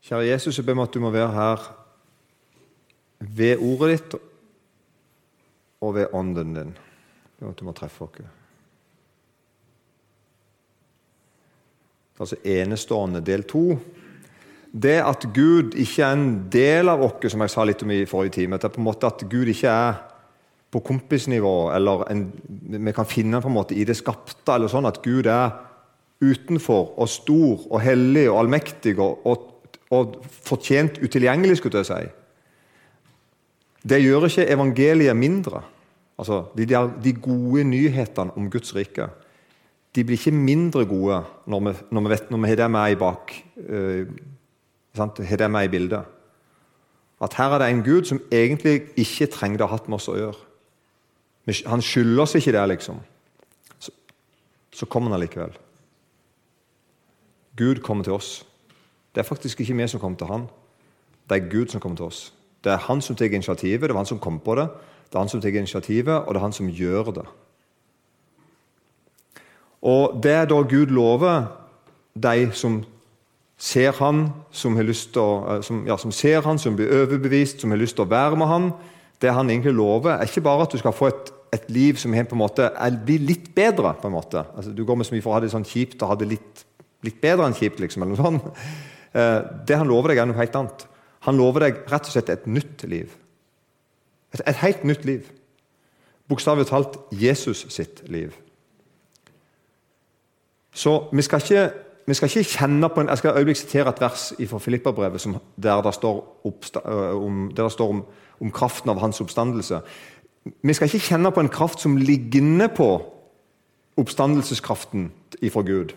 Kjære Jesus, jeg ber om at du må være her ved ordet ditt og ved ånden din. Jeg ber om at du må treffe oss. Altså enestående del to. Det at Gud ikke er en del av oss, som jeg sa litt om i forrige time. Det er på en måte At Gud ikke er på kompisnivå, eller en, vi kan finne på en måte i det skapte. eller sånn At Gud er utenfor og stor og hellig og allmektig og, og og fortjent utilgjengelig, skulle jeg si. Det gjør ikke evangeliet mindre. Altså, de, de, gode nyhetene om Guds rike de blir ikke mindre gode når vi, når vi, vet, når vi har det med i bak uh, har det med i bildet. At her er det en Gud som egentlig ikke trengte å ha hatt med oss å gjøre. Han skylder oss ikke det, liksom. Så, så kommer han allikevel. Gud kommer til oss. Det er faktisk ikke vi som kommer til han. Det er Gud som kommer til oss. Det er han som tar initiativet, det var han som kom på det. Det er han som tar initiativet, og det er han som gjør det. Og Det er da Gud lover de som ser han, som, å, eh, som, ja, som ser han, som blir overbevist, som har lyst til å være med han. Det han egentlig lover, er ikke bare at du skal få et, et liv som på en måte blir litt bedre. på en måte. Altså, du går med så mye for å ha det sånn kjipt og ha det litt, litt bedre enn kjipt. liksom, eller noe sånt. Eh, det han lover deg, er noe helt annet. Han lover deg rett og slett et nytt liv. Et, et helt nytt liv. Bokstavelig talt Jesus sitt liv. Så vi skal ikke, vi skal ikke kjenne på en, Jeg skal øyeblikk sitere et vers fra Filippa-brevet der det står, om, der det står om, om, kraften av hans oppstandelse. Vi skal ikke kjenne på en kraft som ligner på oppstandelseskraften ifra Gud.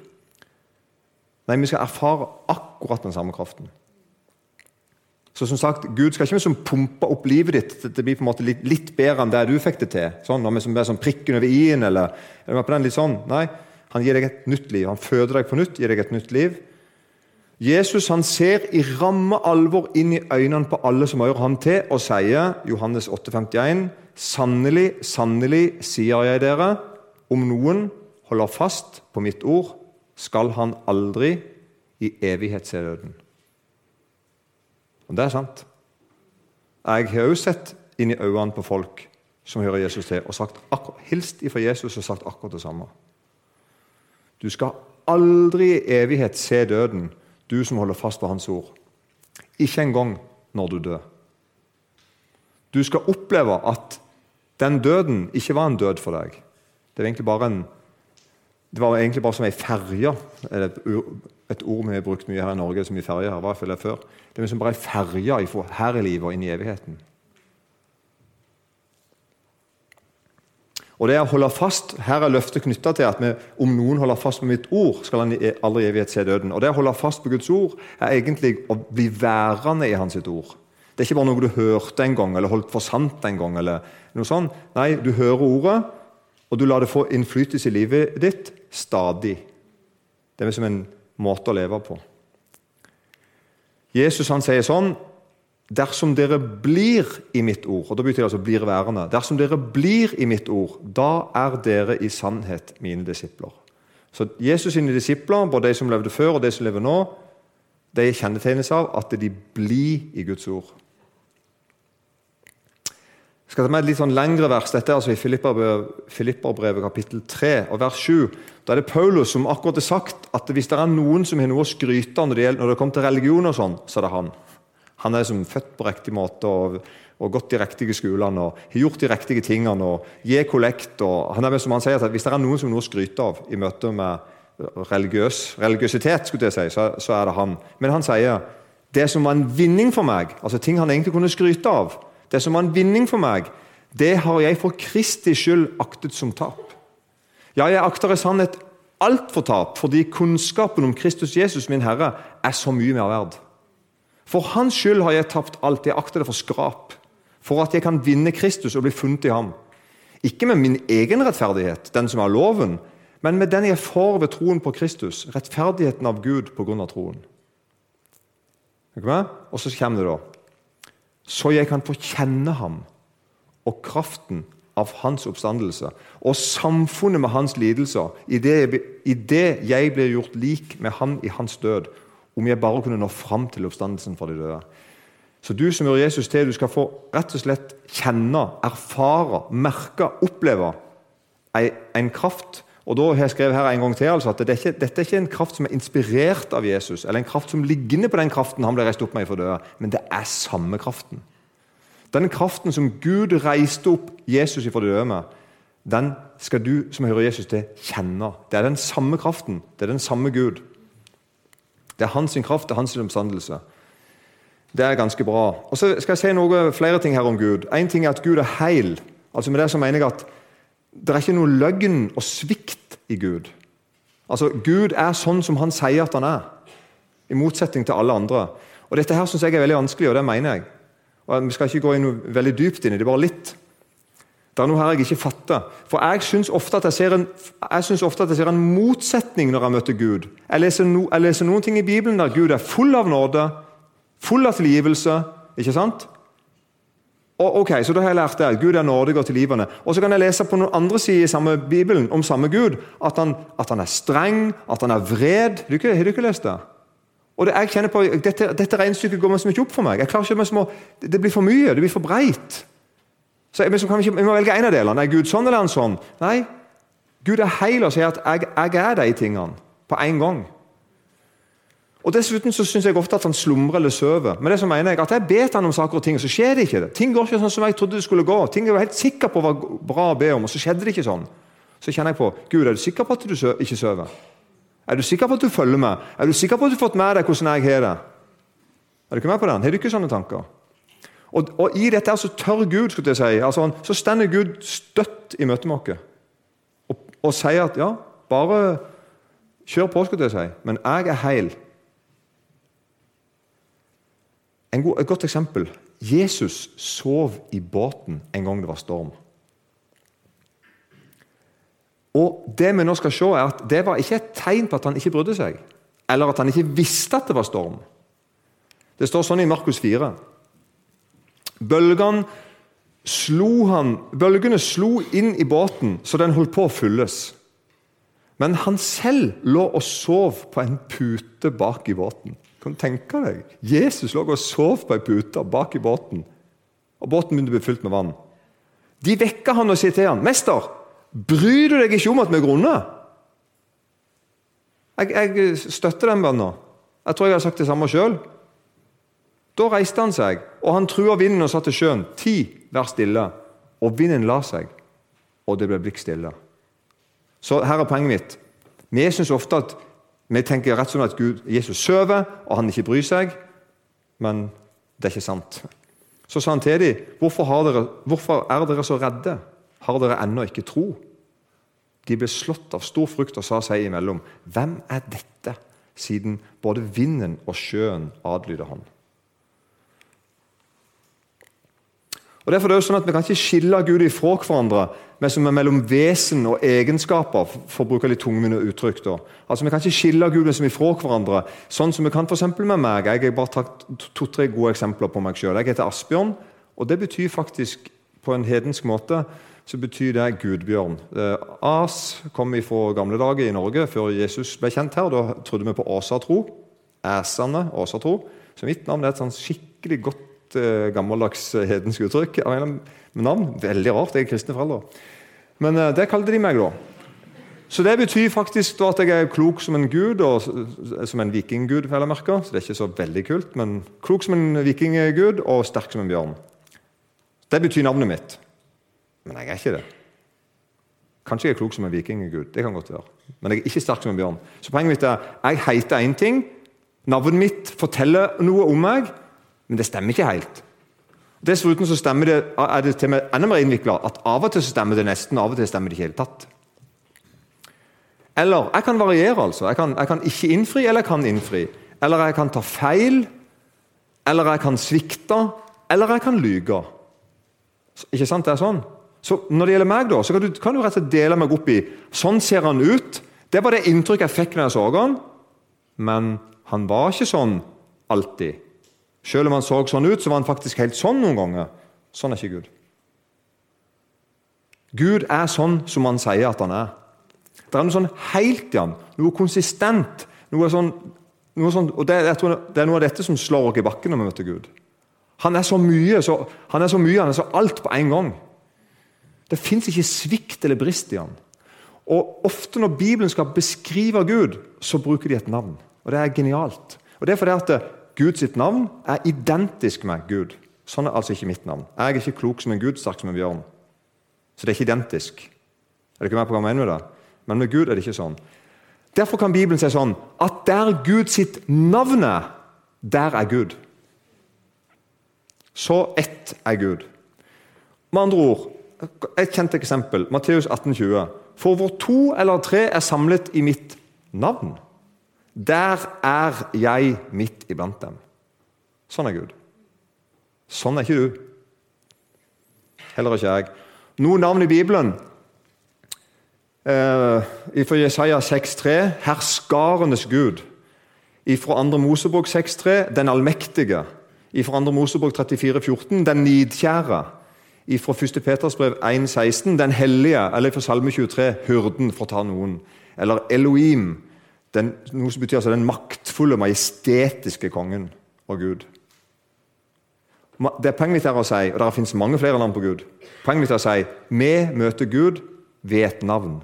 Nei, vi skal erfare akkurat den samme kraften. Så som sagt, Gud skal ikke liksom pumpe opp livet ditt til det blir på en måte litt, litt bedre enn det du fikk det til. Sånn, når vi som er sånn prikken over i-en, eller, eller på den litt sånn. Nei, han gir deg et nytt liv. Han føder deg på nytt, gir deg et nytt liv. Jesus han ser i ramme alvor inn i øynene på alle som hører ham til, og sier, Johannes 8,51.: Sannelig, sannelig, sier jeg dere, om noen holder fast på mitt ord, skal han aldri i evighet se døden. Og det er sant. Jeg har også sett inn i øynene på folk som hører Jesus til, og sagt akkurat, hilst ifra Jesus og sagt akkurat det samme. Du skal aldri i evighet se døden, du som holder fast på Hans ord. Ikke engang når du dør. Du skal oppleve at den døden ikke var en død for deg. Det er egentlig bare en det var egentlig bare som ei ferje. Et ord vi har brukt mye her i Norge, som i ferje her, var det før. Det er som bare ei ferje her i livet og inn i evigheten. Og det å holde fast, Her er løftet knytta til at vi, om noen holder fast på mitt ord, skal han aldri i evighet se døden. Og Det å holde fast på Guds ord er egentlig å bli værende i hans ord. Det er ikke bare noe du hørte en gang eller holdt for sant en gang. eller noe sånt. Nei, du hører ordet, og du lar det få innflytelse i livet ditt stadig. Det er som en måte å leve på. Jesus han sier sånn Dersom dere blir i mitt ord og da betyr det altså blir værende, dersom dere blir i mitt ord, da er dere i sannhet mine disipler. Så Jesus sine disipler, både de som levde før og de som lever nå, de kjennetegnes av at de blir i Guds ord. Jeg skal ta med et litt sånn lengre vers. Dette er altså i Filipperbrevet kapittel 3 og vers 7. Da er det Paulus som akkurat har sagt at hvis det er noen som har noe å skryte av når det, gjelder, når kommer til religion, og sånn, så er det han. Han er som født på riktig måte og, og gått de riktige skolene og har gjort de riktige tingene og gir kollekt. og han er som han sier at Hvis det er noen som har noe å skryte av i møte med religiøs, religiøsitet, skulle jeg si, så, så er det han. Men han sier det som var en vinning for meg, altså ting han egentlig kunne skryte av det som var en vinning for meg, det har jeg for Kristi skyld aktet som tap. Ja, jeg akter i sannhet alt for tap, fordi kunnskapen om Kristus Jesus, min Herre, er så mye mer verd. For Hans skyld har jeg tapt alt. Jeg akter det for skrap. For at jeg kan vinne Kristus og bli funnet i ham. Ikke med min egen rettferdighet, den som er loven, men med den jeg får ved troen på Kristus. Rettferdigheten av Gud på grunn av troen. Og så kommer det da så jeg kan få kjenne ham og kraften av hans oppstandelse og samfunnet med hans lidelser, i det, jeg blir gjort lik med han i hans død, om jeg bare kunne nå fram til oppstandelsen fra de døde. Så du som gjør Jesus til, du skal få rett og slett kjenne, erfare, merke, oppleve en kraft. Og da har jeg skrevet her en gang til altså, at dette er, ikke, dette er ikke en kraft som er inspirert av Jesus, eller en kraft som ligner på den kraften han ble reist opp med fra døde, men det er samme kraften. Den kraften som Gud reiste opp Jesus fra de døde med, den skal du som hører Jesus til, kjenne. Det er den samme kraften. Det er den samme Gud. Det er hans kraft, det er hans omstandelse. Det er ganske bra. Og Så skal jeg si noe, flere ting her om Gud. Én ting er at Gud er heil. Altså Med det så mener jeg at det er ikke noe løgn og svikt i Gud. Altså Gud er sånn som han sier at han er, i motsetning til alle andre. Og Dette her synes jeg er veldig vanskelig, og det mener jeg. Og Vi skal ikke gå inn veldig dypt inn i det, bare litt. Det er noe her jeg ikke fatter. For jeg syns ofte, ofte, at jeg ser en motsetning når jeg møter Gud. Jeg leser, no, jeg leser, noen ting i Bibelen der Gud er full av nåde, full av tilgivelse. ikke sant? Og, ok, Så da har jeg lært det. Gud er nådig og tilgivende. Og så kan jeg lese på noen andre sider i samme Bibelen om samme Gud at han, at han er streng, at han er vred. Har du ikke, har du ikke lest det? Og det, jeg kjenner på, Dette, dette regnestykket går liksom ikke opp for meg. Jeg klarer ikke med Det blir for mye, det blir for breit. Så vi, kan ikke, vi må velge en av delene. Er Gud sånn eller er han sånn? Nei. Gud er heil og sier at jeg, jeg er de tingene på en gang. Og Dessuten så syns jeg ofte at han slumrer eller sover. Men det som mener jeg at jeg bet han om saker og ting, så skjer det ikke. det. Ting går ikke sånn som jeg trodde det skulle gå. Ting jeg var helt sikker på var bra å be om, og så skjedde det ikke sånn. Så kjenner jeg på Gud, er du sikker på at du ikke sover? Er du sikker på at du følger med? Er du sikker på at du har fått med deg hvordan jeg har det? Er du ikke med på den? Har du ikke sånne tanker? Og, og, I dette så tør Gud skulle jeg si, altså, så stender Gud støtt i møte med oss og, og, sier at ja, bare kjør på, skulle jeg si, men jeg er heil. God, et godt eksempel. Jesus sov i båten en gang det var storm. Og Det vi nå skal se er at det var ikke et tegn på at han ikke brydde seg, eller at han ikke visste at det var storm. Det står sånn i Markus 4. Bølgene slo, han, bølgene slo inn i båten så den holdt på å fylles. Men han selv lå og sov på en pute bak i båten. Kan du tenke deg? Jesus lå og sov på en pute bak i båten. Og båten begynte å bli fylt med vann. De vekka han og sier til han, 'Mester, bryr du deg ikke om at vi grunner?' Jeg, jeg støtter den bønna. Jeg tror jeg har sagt det samme sjøl. Da reiste han seg, og han trua vinden og sa til sjøen, ti, vær stille. Og vinden la seg, og det ble blikk stille. Så her er poenget mitt. Vi syns ofte at vi tenker rett som at Gud, Jesus sover, og han ikke bryr seg. Men det er ikke sant. Så sa han til dem, hvorfor, dere, hvorfor er dere så redde? Har dere ennå ikke tro? De ble slått av stor frukt og sa seg imellom, hvem er dette? Siden både vinden og sjøen adlyder han. Og Derfor er det jo sånn at Vi kan ikke skille Gud ifra hverandre men som er mellom vesen og egenskaper. for å bruke litt tungmine uttrykk. Da. Altså Vi kan ikke skille Gud som ifra hverandre, sånn som vi kan for med meg. Jeg har bare tatt to-tre gode eksempler på meg sjøl. Jeg heter Asbjørn, og det betyr faktisk på en hedensk måte så betyr det gudbjørn. As kom fra gamle dager i Norge, før Jesus ble kjent her. Da trodde vi på åsatro. Æsene, åsatro. Så mitt navn er et sånn skikkelig godt uh, gammeldags eh, hedensk uttrykk. med navn. Veldig rart. Jeg er kristne foreldre. Men uh, det kalte de meg, da. Så det betyr faktisk da, at jeg er klok som en gud, og som en vikinggud. Så det er ikke så veldig kult, men klok som en vikinggud og sterk som en bjørn. Det betyr navnet mitt. Men jeg er ikke det. Kanskje jeg er klok som en vikinggud. Det kan godt være. Men jeg er ikke sterk som en bjørn. Så poenget mitt er jeg heter én ting. Navnet mitt forteller noe om meg, men det stemmer ikke helt. Dessuten så det, er det til meg enda mer innvikla at av og til stemmer det nesten, av og til stemmer det ikke i hele tatt. Eller jeg kan variere, altså. Jeg kan, jeg kan, ikke innfri, eller jeg kan innfri. Eller jeg kan ta feil, eller jeg kan svikte, eller jeg kan lyge. Ikke sant? Det er sånn. Så Når det gjelder meg, da, så kan du, kan du rett og slett dele meg opp i Sånn ser han ut. Det var det inntrykket jeg fikk når jeg så han. Men han var ikke sånn alltid. Selv om han så sånn ut, så var han faktisk helt sånn noen ganger. Sånn er ikke Gud. Gud er sånn som han sier at han er. Det er noe sånn helt i han, noe konsistent, noe sånn Noe sånn og det, jeg tror det er noe av dette som slår oss i bakken når vi møter Gud. Han er så mye, så, han er så mye, han er så alt på en gang. Det fins ikke svikt eller brist i han. Og Ofte når Bibelen skal beskrive Gud, så bruker de et navn. Og Det er genialt. Og Det er fordi at Guds navn er identisk med Gud. Sånn er altså ikke mitt navn. Jeg er ikke klok som en gud, sterk som en bjørn. Så det er ikke identisk. Er det ikke med på hva jeg mener med det? Men med Gud er det ikke sånn. Derfor kan Bibelen si sånn at der Gud sitt navn er, der er Gud. Så ett er Gud. Med andre ord, et kjent eksempel, Matteus 18,20. For hvor to eller tre er samlet i mitt navn, der er jeg midt iblant dem. Sånn er Gud. Sånn er ikke du. Heller ikke jeg. Noen navn i Bibelen eh, Fra Jesaja 6,3 herskarenes Gud. Fra 2. Mosebok 6,3 den allmektige. Fra 2. Mosebok 34,14 den nidkjære. Fra 1. Peters brev 1,16 den hellige. Eller fra Salme 23 hyrden, for å ta noen. Eller Elohim, den, noe som betyr altså den maktfulle, majestetiske kongen og Gud. Det poenget mitt er å si, og det finnes mange flere navn på Gud Poenget mitt er å si vi møter Gud ved et navn.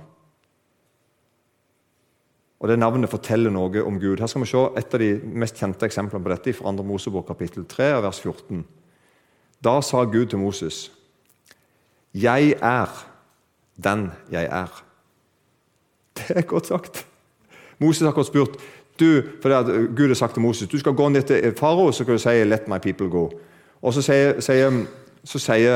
Og Det navnet forteller noe om Gud. Her skal vi se Et av de mest kjente eksemplene på dette fra 2. Mosebok kapittel 3, vers 14. Da sa Gud til Moses.: Jeg er den jeg er. Det er godt sagt. Moses har akkurat spurt du, for Gud har sagt til Moses du skal gå ned til farao så skal du si 'let my people go'. Og så sier, sier, så sier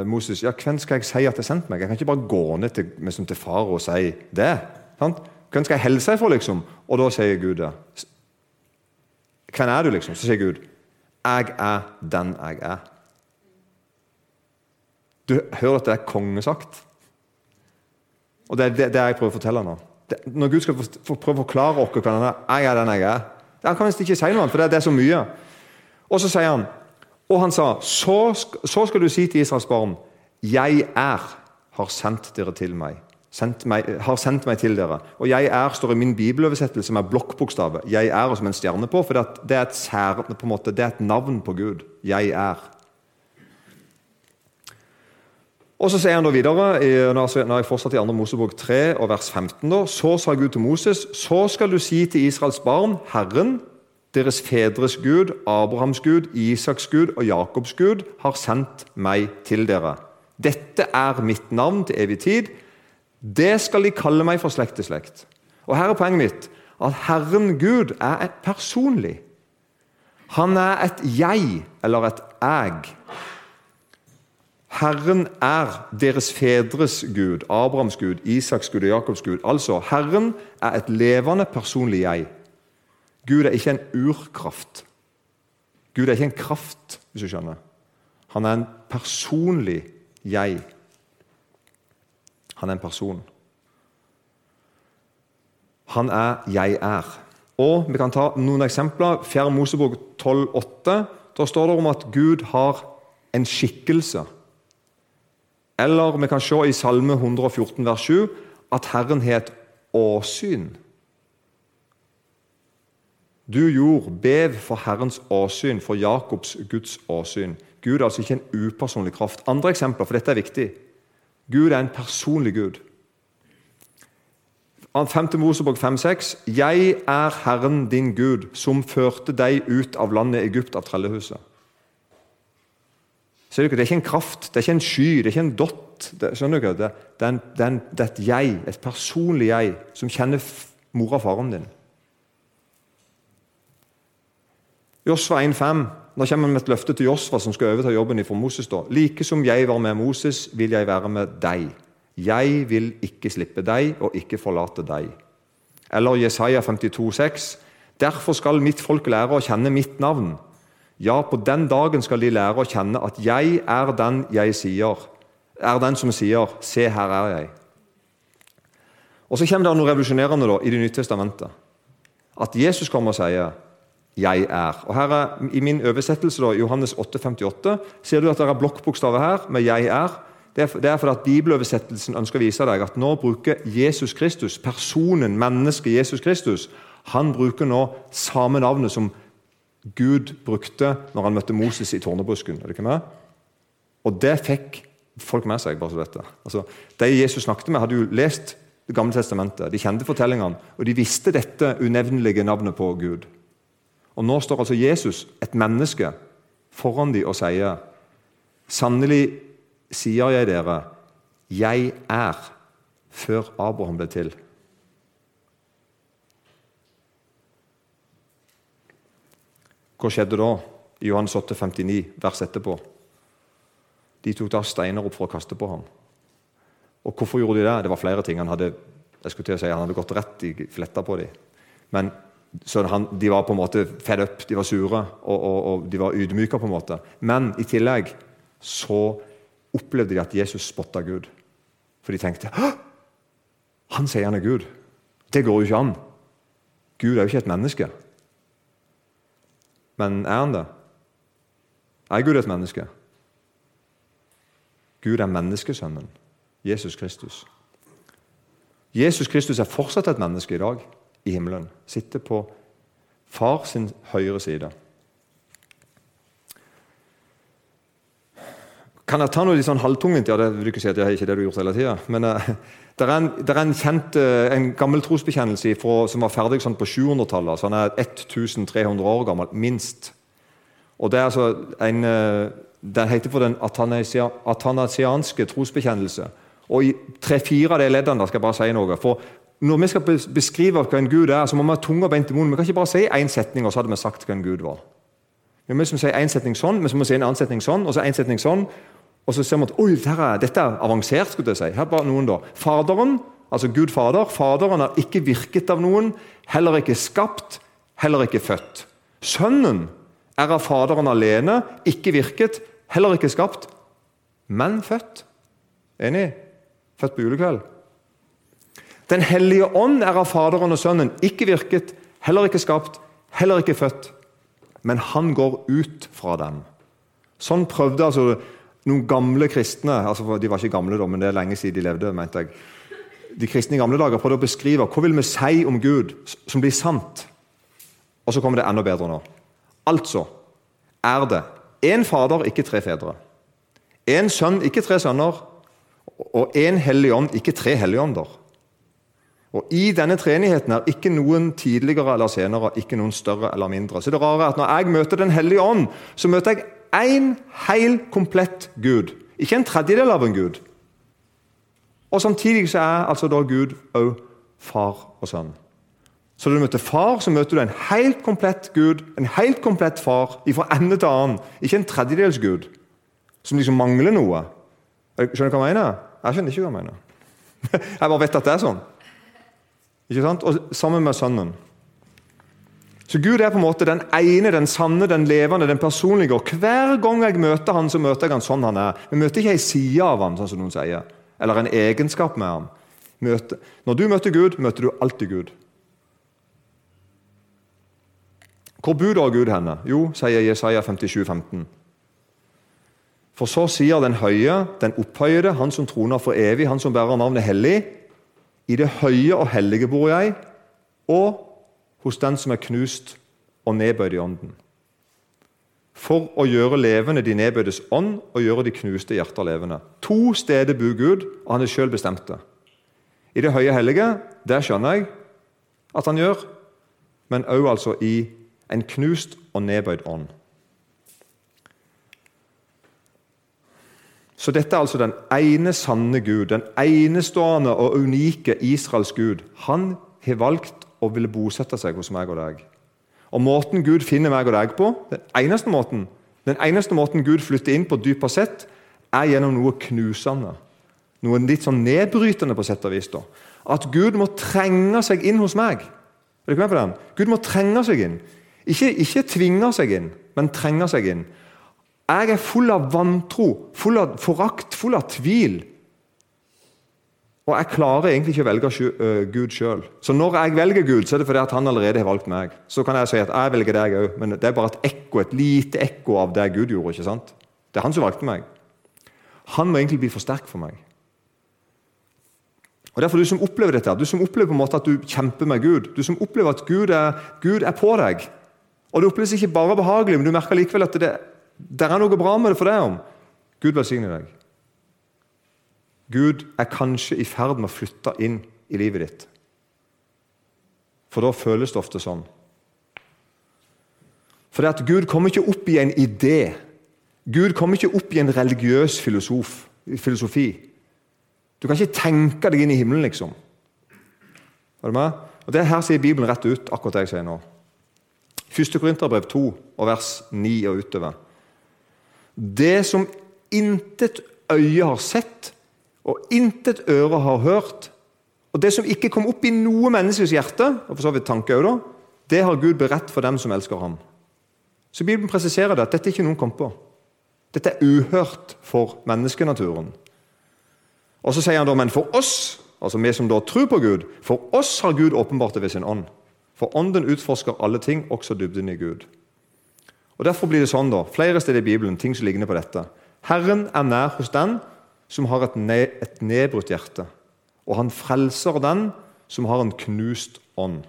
eh, Moses ja, hvem skal jeg si at har sendt meg? Jeg kan ikke bare gå ned til, liksom, til farao og si det. Sant? Hvem skal jeg hilse for, liksom? Og da sier Gud det. Hvem er du, liksom? Så sier Gud, jeg er den jeg er. Du hører at det er kongesagt. Og det er det, det jeg prøver å fortelle nå. Når Gud skal prøve å forklare oss hva han er, jeg er den jeg er Han kan ikke si noe, for det, det er så mye. Og så sier han og han sa, så, så skal du si til Israels barn, jeg er har sendt dere til meg sendt meg, har sendt meg til dere. Og 'jeg er' står i min bibeloversettelse med blokkbokstavet. 'Jeg er' som en stjerne på, for det er et, sær, på en måte, det er et navn på Gud. 'Jeg er'. Og Så sier han da videre, når jeg fortsatt i 2. Mosebok 3 og vers 15, da, så sa Gud til Moses.: Så skal du si til Israels barn, Herren, deres fedres Gud, Abrahams Gud, Isaks Gud og Jakobs Gud, har sendt meg til dere. Dette er mitt navn til evig tid. Det skal de kalle meg fra slekt til slekt. Og Her er poenget mitt at Herren Gud er et personlig. Han er et jeg, eller et jeg. Herren er deres fedres Gud, Abrahams Gud, Isaks Gud og Jakobs Gud. Altså, Herren er et levende, personlig jeg. Gud er ikke en urkraft. Gud er ikke en kraft, hvis du skjønner. Han er en personlig jeg. Han er en person. Han er 'jeg er'. Og Vi kan ta noen eksempler. 4. Mosebok 12,8. Da står det om at Gud har en skikkelse. Eller vi kan se i Salme 114, vers 7, at Herren het åsyn. Du jord, bev for Herrens åsyn, for Jakobs Guds åsyn. Gud er altså ikke en upersonlig kraft. Andre eksempler, for dette er viktig. Gud er en personlig Gud. 5. Mosebok 5,6.: Jeg er Herren din Gud, som førte deg ut av landet Egypt, av trellehuset. Ser dere, Det er ikke en kraft, det er ikke en sky, det er ikke en dott. Det, skjønner dere? Det, det, er en, det, er en, det, er et jeg, et personlig jeg, som kjenner mora og faren din. Josva 1,5. Nå kommer vi med et løfte til Josva, som skal overta jobben fra Moses. da. Like som jeg var med Moses, vil jeg være med deg. Jeg vil ikke slippe deg og ikke forlate deg. Eller Jesaja 52,6. Derfor skal mitt folk lære å kjenne mitt navn. Ja, på den dagen skal de lære å kjenne at jeg er den jeg sier. Er den som sier 'Se, her er jeg'. Og Så kommer det noe revolusjonerende da, i Det nye testamentet. At Jesus kommer og sier 'jeg er'. Og her er, I min oversettelse, da, Johannes 8,58, ser du at det er blokkbokstaver her med 'jeg er'. Det er, det er fordi at Bibeloversettelsen ønsker å vise deg at nå bruker Jesus Kristus, personen, mennesket Jesus Kristus, Han bruker nå samme navnet som Gud brukte når han møtte Moses i tårnebusken. Er det ikke med? Og det fikk folk med seg. bare så dette. Altså, De Jesus snakket med, hadde jo lest Det gamle testamentet. De kjente fortellingene, og de visste dette unevnelige navnet på Gud. Og Nå står altså Jesus, et menneske, foran dem og sier Sannelig sier jeg dere, jeg er før Abraham ble til. Hva skjedde da? I Johannes 8, 59, vers etterpå. De tok da steiner opp for å kaste på ham. Og Hvorfor gjorde de det? Det var flere ting. Han hadde jeg skulle til å si, han hadde gått rett i fletta på dem. Men han, De var på en måte fed up, de var sure og, og, og de var ydmyka. på en måte. Men i tillegg så opplevde de at Jesus spotta Gud. For de tenkte Hå! Han sier han er Gud. Det går jo ikke an. Gud er jo ikke et menneske. Men er han det? Er Gud et menneske? Gud er menneskesønnen, Jesus Kristus. Jesus Kristus er fortsatt et menneske i dag i himmelen. Sitter på far sin høyre side. Kan jeg ta noe litt sånn halvtungvint? Ja, det vil du ikke si at jeg er ikke det du har gjort hele tida. Men uh, det, er en, en kjent, uh, en gammel trosbekjennelse fra, som var ferdig sånn på 700-tallet. Så han er 1300 år gammel, minst. Og det er altså en... Uh, den heter for den atanasianske trosbekjennelse. Og I tre-fire av de leddene skal jeg bare si noe. For Når vi skal beskrive hva en gud er, så må vi ha tunga beint i munnen. Vi kan ikke bare si én setning, og så hadde vi sagt hva en gud var. Vi må si en setning sånn, men så må vi si en annen setning sånn, og så en setning sånn. Og så ser man at oi, dette er, er avansert. skulle jeg si. Her bare noen da. Faderen, altså Gud Fader, Faderen har ikke virket av noen, heller ikke skapt, heller ikke født. Sønnen er av Faderen alene, ikke virket, Heller ikke skapt, men født. Enig? Født på julekveld. Den hellige ånd er av Faderen og Sønnen, ikke virket, heller ikke skapt, heller ikke født. Men han går ut fra dem. Sånn prøvde altså noen gamle kristne altså De var ikke gamle, da, men det er lenge siden de levde. mente jeg. De kristne i gamle dager prøvde å beskrive hva vil vi si om Gud som blir sant. Og så kommer det enda bedre nå. Altså er det Én Fader, ikke tre fedre. Én Sønn, ikke tre sønner. Og én Hellig Ånd, ikke tre helligånder. Og I denne treenigheten er ikke noen tidligere eller senere, ikke noen større eller mindre. Så det rare er at Når jeg møter Den hellige ånd, så møter jeg én hel, komplett Gud. Ikke en tredjedel av en Gud. Og Samtidig så er altså da Gud òg far og sønn. Så når du møter far, så møter du en helt komplett Gud, en helt komplett far, fra ende til annen. Ikke en tredjedels Gud som liksom mangler noe. Skjønner du hva jeg mener? Jeg skjønner ikke hva jeg mener. Jeg bare vet at det er sånn. Ikke sant? Og Sammen med Sønnen. Så Gud er på en måte den ene, den sanne, den levende, den personlige. Og Hver gang jeg møter han, så møter jeg han sånn han er. Vi møter ikke ei side av han, sånn som noen sier. Eller en egenskap med han. Møte. Når du møter Gud, møter du alltid Gud. Hvor bor da Gud henne? Jo, sier Jesaja 57, 15. For så sier den høye, den opphøyede, han som troner for evig, han som bærer navnet hellig. I det høye og hellige bor jeg, og hos den som er knust og nedbøyd i ånden. For å gjøre levende de nedbøydes ånd og gjøre de knuste hjerter levende. To steder bor Gud, og han er sjøl bestemt det. I det høye hellige, der skjønner jeg at han gjør, men òg altså i en knust og nedbøyd ånd. Så dette er altså den ene sanne Gud, den enestående og unike Israels Gud. Han har valgt å ville bosette seg hos meg og deg. Og Måten Gud finner meg og deg på, den eneste måten, den eneste måten Gud flytter inn på dypere sett, er gjennom noe knusende. Noe litt sånn nedbrytende, på sett og vis. da. At Gud må trenge seg inn hos meg. Er du ikke med på den? Gud må trenge seg inn. Ikke, ikke tvinge seg inn, men trenge seg inn. Jeg er full av vantro, full av forakt, full av tvil. Og jeg klarer egentlig ikke å velge Gud sjøl. Så når jeg velger Gud, så er det fordi at han allerede har valgt meg. Så kan jeg si at jeg velger deg òg, men det er bare et ekko, et lite ekko av det Gud gjorde. ikke sant? Det er han som valgte meg. Han må egentlig bli for sterk for meg. Og Derfor du som opplever dette, du som opplever på en måte at du kjemper med Gud, du som opplever at Gud er, Gud er på deg Og Det oppleves ikke bare behagelig, men du merker likevel at det, det er noe bra med det for deg. om. Gud velsigne deg. Gud er kanskje i ferd med å flytte inn i livet ditt. For da føles det ofte sånn. For det at Gud kommer ikke opp i en idé. Gud kommer ikke opp i en religiøs filosof, filosofi. Du kan ikke tenke deg inn i himmelen, liksom. Er du med? Og Det her sier Bibelen rett ut, akkurat det jeg sier nå. 1. Korinterbrev 2, og vers 9 og utover. Det som intet øye har sett, og intet øre har hørt, og det som ikke kom opp i noe menneskes hjerte, og for så vidt tanke også, det har Gud beredt for dem som elsker ham. Så Bibelen presiserer det at dette ikke noen kom på. Dette er uhørt for menneskenaturen. Og Så sier han da, men for oss, altså vi som da tror på Gud, for oss har Gud åpenbart det ved sin ånd. For ånden utforsker alle ting, også dybden i Gud. Og Derfor blir det sånn da, flere steder i Bibelen ting som ligner på dette. Herren er nær hos den som har et, ne et nedbrutt hjerte, og han frelser den som har en knust ånd.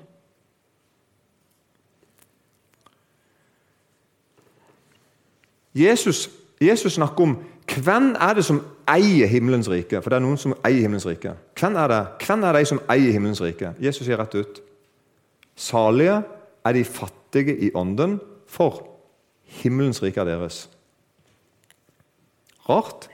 Jesus, Jesus snakker om hvem er det som eier himmelens rike. For det er noen som eier himmelens rike. Hvem er det Hvem er de som eier himmelens rike? Jesus sier rett ut. Salige er de fattige i ånden, for himmelens rike er deres. Rart.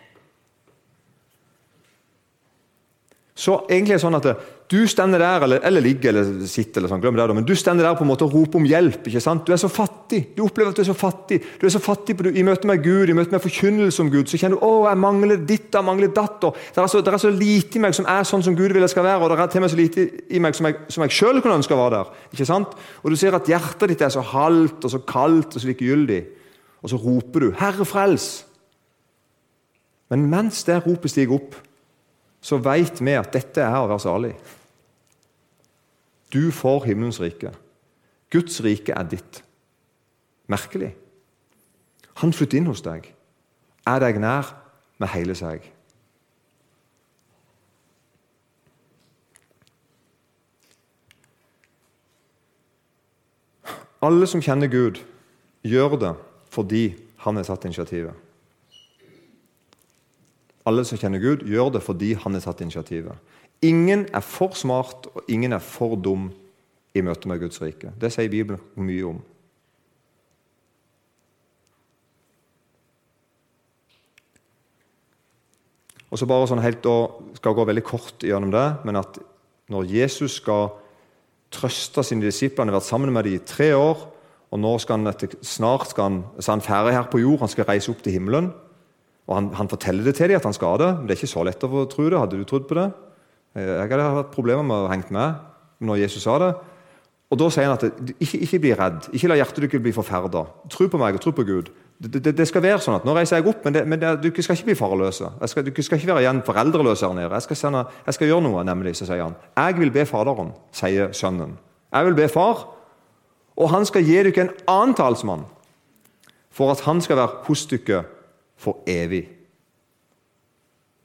Så egentlig er det sånn at du stender der, eller, eller ligger eller sitter, eller sånn, glem det, men du stender der på en måte og roper om hjelp. ikke sant? Du er så fattig. Du opplever at du er så fattig. Du er så fattig på, I møte med Gud, i møte med forkynnelse om Gud, så kjenner du å, jeg mangler ditt jeg mangler datt. Det er, så, det er så lite i meg som er sånn som Gud vil jeg skal være, og det er til og med så lite i meg som jeg, som jeg sjøl kunne ønske å være der. ikke sant? Og du ser at hjertet ditt er så halvt og så kaldt og så likegyldig. Og så roper du 'Herre, frels'. Men mens det ropet stiger opp, så veit vi at dette er å være salig. Du får himmelens rike. Guds rike er ditt. Merkelig. Han flytter inn hos deg, er deg nær med hele seg. Alle som kjenner Gud, gjør det fordi han har satt initiativet. Alle som kjenner Gud, gjør det fordi han har tatt initiativet. Ingen er for smart, og ingen er for dum i møte med Guds rike. Det sier Bibelen mye om. Og så bare sånn helt og skal gå veldig kort gjennom det, men at når Jesus skal trøste sine disipler Han har vært sammen med dem i tre år, og nå skal han snart skal han, så han ferdig her på jord, han skal reise opp til himmelen. Og han, han, forteller det til dem at han skal det, men det er ikke så lett å tro det. Hadde du trodd på det? Eh, jeg hadde hatt problemer med å henge med når Jesus sa det. Og Da sier han at ikke, ikke bli redd, ikke la hjertet ditt bli forferda. Tro på meg og tro på Gud. Det, det, det, skal være sånn at Nå reiser jeg opp, men, det, men du skal ikke bli farløse. Du skal ikke være igjen foreldreløs her nede. Jeg skal, sende, jeg skal, gjøre noe, nemlig, så sier han. Jeg vil be Faderen, sier sønnen. Jeg vil be Far, og han skal gi dere en annen talsmann, for at han skal være hos dere for evig.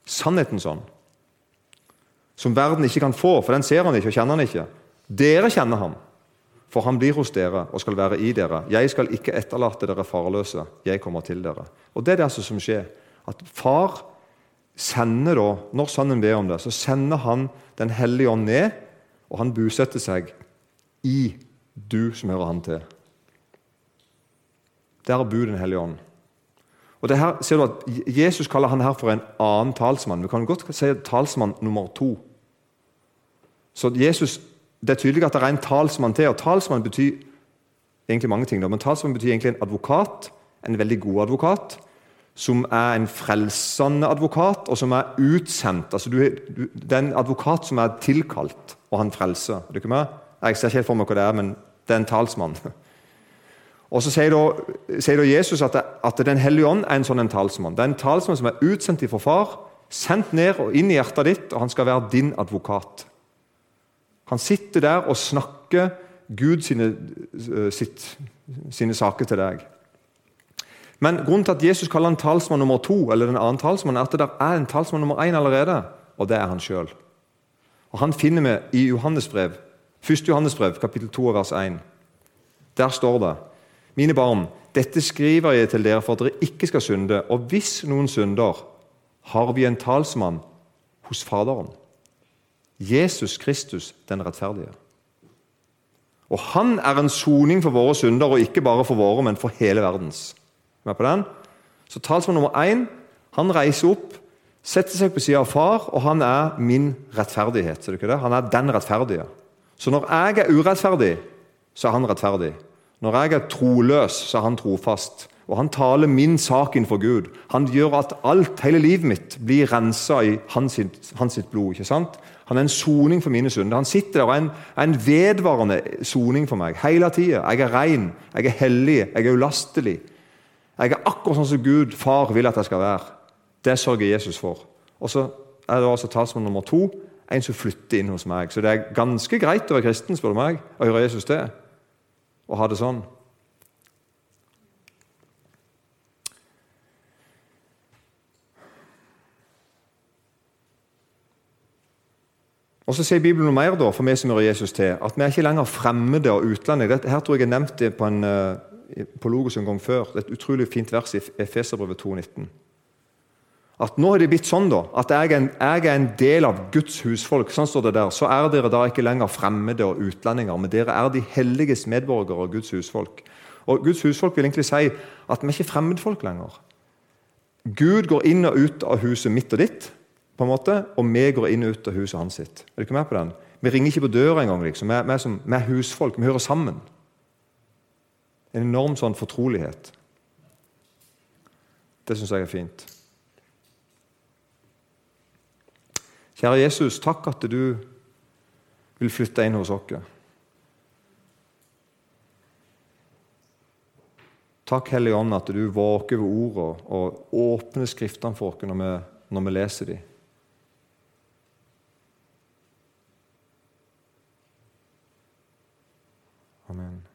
Sannheten sånn. Som verden ikke kan få, for den ser han ikke og kjenner han ikke. Dere kjenner ham, for han blir hos dere og skal være i dere. Jeg skal ikke etterlate dere farløse, jeg kommer til dere. Og Det er det altså som skjer. At far sender da, Når sønnen ber om det, så sender han Den hellige ånd ned, og han bosetter seg i du som hører han til. Der bor Den hellige ånd. Og det her ser du at Jesus kaller han her for en annen talsmann. Vi kan godt si talsmann nummer to. Så Jesus, Det er tydelig at det er en talsmann til. og Talsmann betyr egentlig mange ting. Men talsmann betyr egentlig en advokat, en veldig god advokat, som er en frelsende advokat, og som er utsendt. Altså, du, du, det er en advokat som er tilkalt, og han frelser. Er du ikke med? Jeg ser ikke helt for meg hva det er, men det er en talsmann. Og Så sier da, sier da Jesus at, det, at, Den hellige ånd er en sånn en talsmann. Det er en talsmann som er utsendt fra far, sendt ned og inn i hjertet ditt, og han skal være din advokat. Han sitter der og snakker Gud sine, eh, sitt, sine saker til deg. Men grunnen til at Jesus kaller han talsmann nummer to, eller den annen talsmann, er at det er en talsmann nummer én allerede, og det er han sjøl. Han finner vi i Johannesbrev, 1. Johannesbrev, kapittel 2, vers 1. Der står det Mine barn, dette skriver jeg til dere for at dere ikke skal synde. Og hvis noen synder, har vi en talsmann hos Faderen. Jesus Kristus, den rettferdige. Og Han er en soning for våre synder, og ikke bare for våre, men for hele verdens. Med på den? Så talsmann nummer én han reiser opp, setter seg på sida av far, og han er min rettferdighet. Ser du ikke det? Han er den rettferdige. Så når jeg er urettferdig, så er han rettferdig. Når jeg er troløs, så er han trofast. Og han taler min sak innenfor Gud. Han gjør at alt, hele livet mitt, blir rensa i hans, hans blod. ikke sant? Han er en soning for mine synder. Han sitter der og er en, er en vedvarende soning for meg hele tida. Jeg er ren, jeg er hellig, jeg er ulastelig. Jeg er akkurat sånn som Gud, far, vil at jeg skal være. Det sørger Jesus for. Og så er det altså talsmann nummer to, en som flytter inn hos meg. Så det er ganske greit å være kristen, spør du meg, å gjøre Jesus til. Og ha det sånn. Og Så sier Bibelen noe mer da, for meg som hører Jesus til, at vi er ikke lenger fremmede og utlendinger. Her tror jeg jeg nevnte det på, en, eh, på Logos en gang før. Det er et utrolig fint vers i Efeserbrevet 2,19. At nå er det blitt sånn da, at jeg er, en, jeg er, en, del av Guds husfolk. sånn står det der, Så er dere da ikke lenger fremmede og utlendinger, men dere er de helliges medborgere og Guds husfolk. Og Guds husfolk vil egentlig si at vi er ikke fremmedfolk lenger. Gud går inn og ut av huset mitt og ditt på en måte, og vi går inn og ut av huset hans sitt. Er du ikke med på den? Vi ringer ikke på døra engang. Liksom. Vi, som, vi er husfolk. Vi hører sammen. En enorm sånn fortrolighet. Det syns jeg er fint. Kjære Jesus, takk at du vil flytte inn hos oss. Takk, Hellige Ånd, at du våker ved ordene og åpner Skriftene for oss når vi, når vi leser dem. Amen.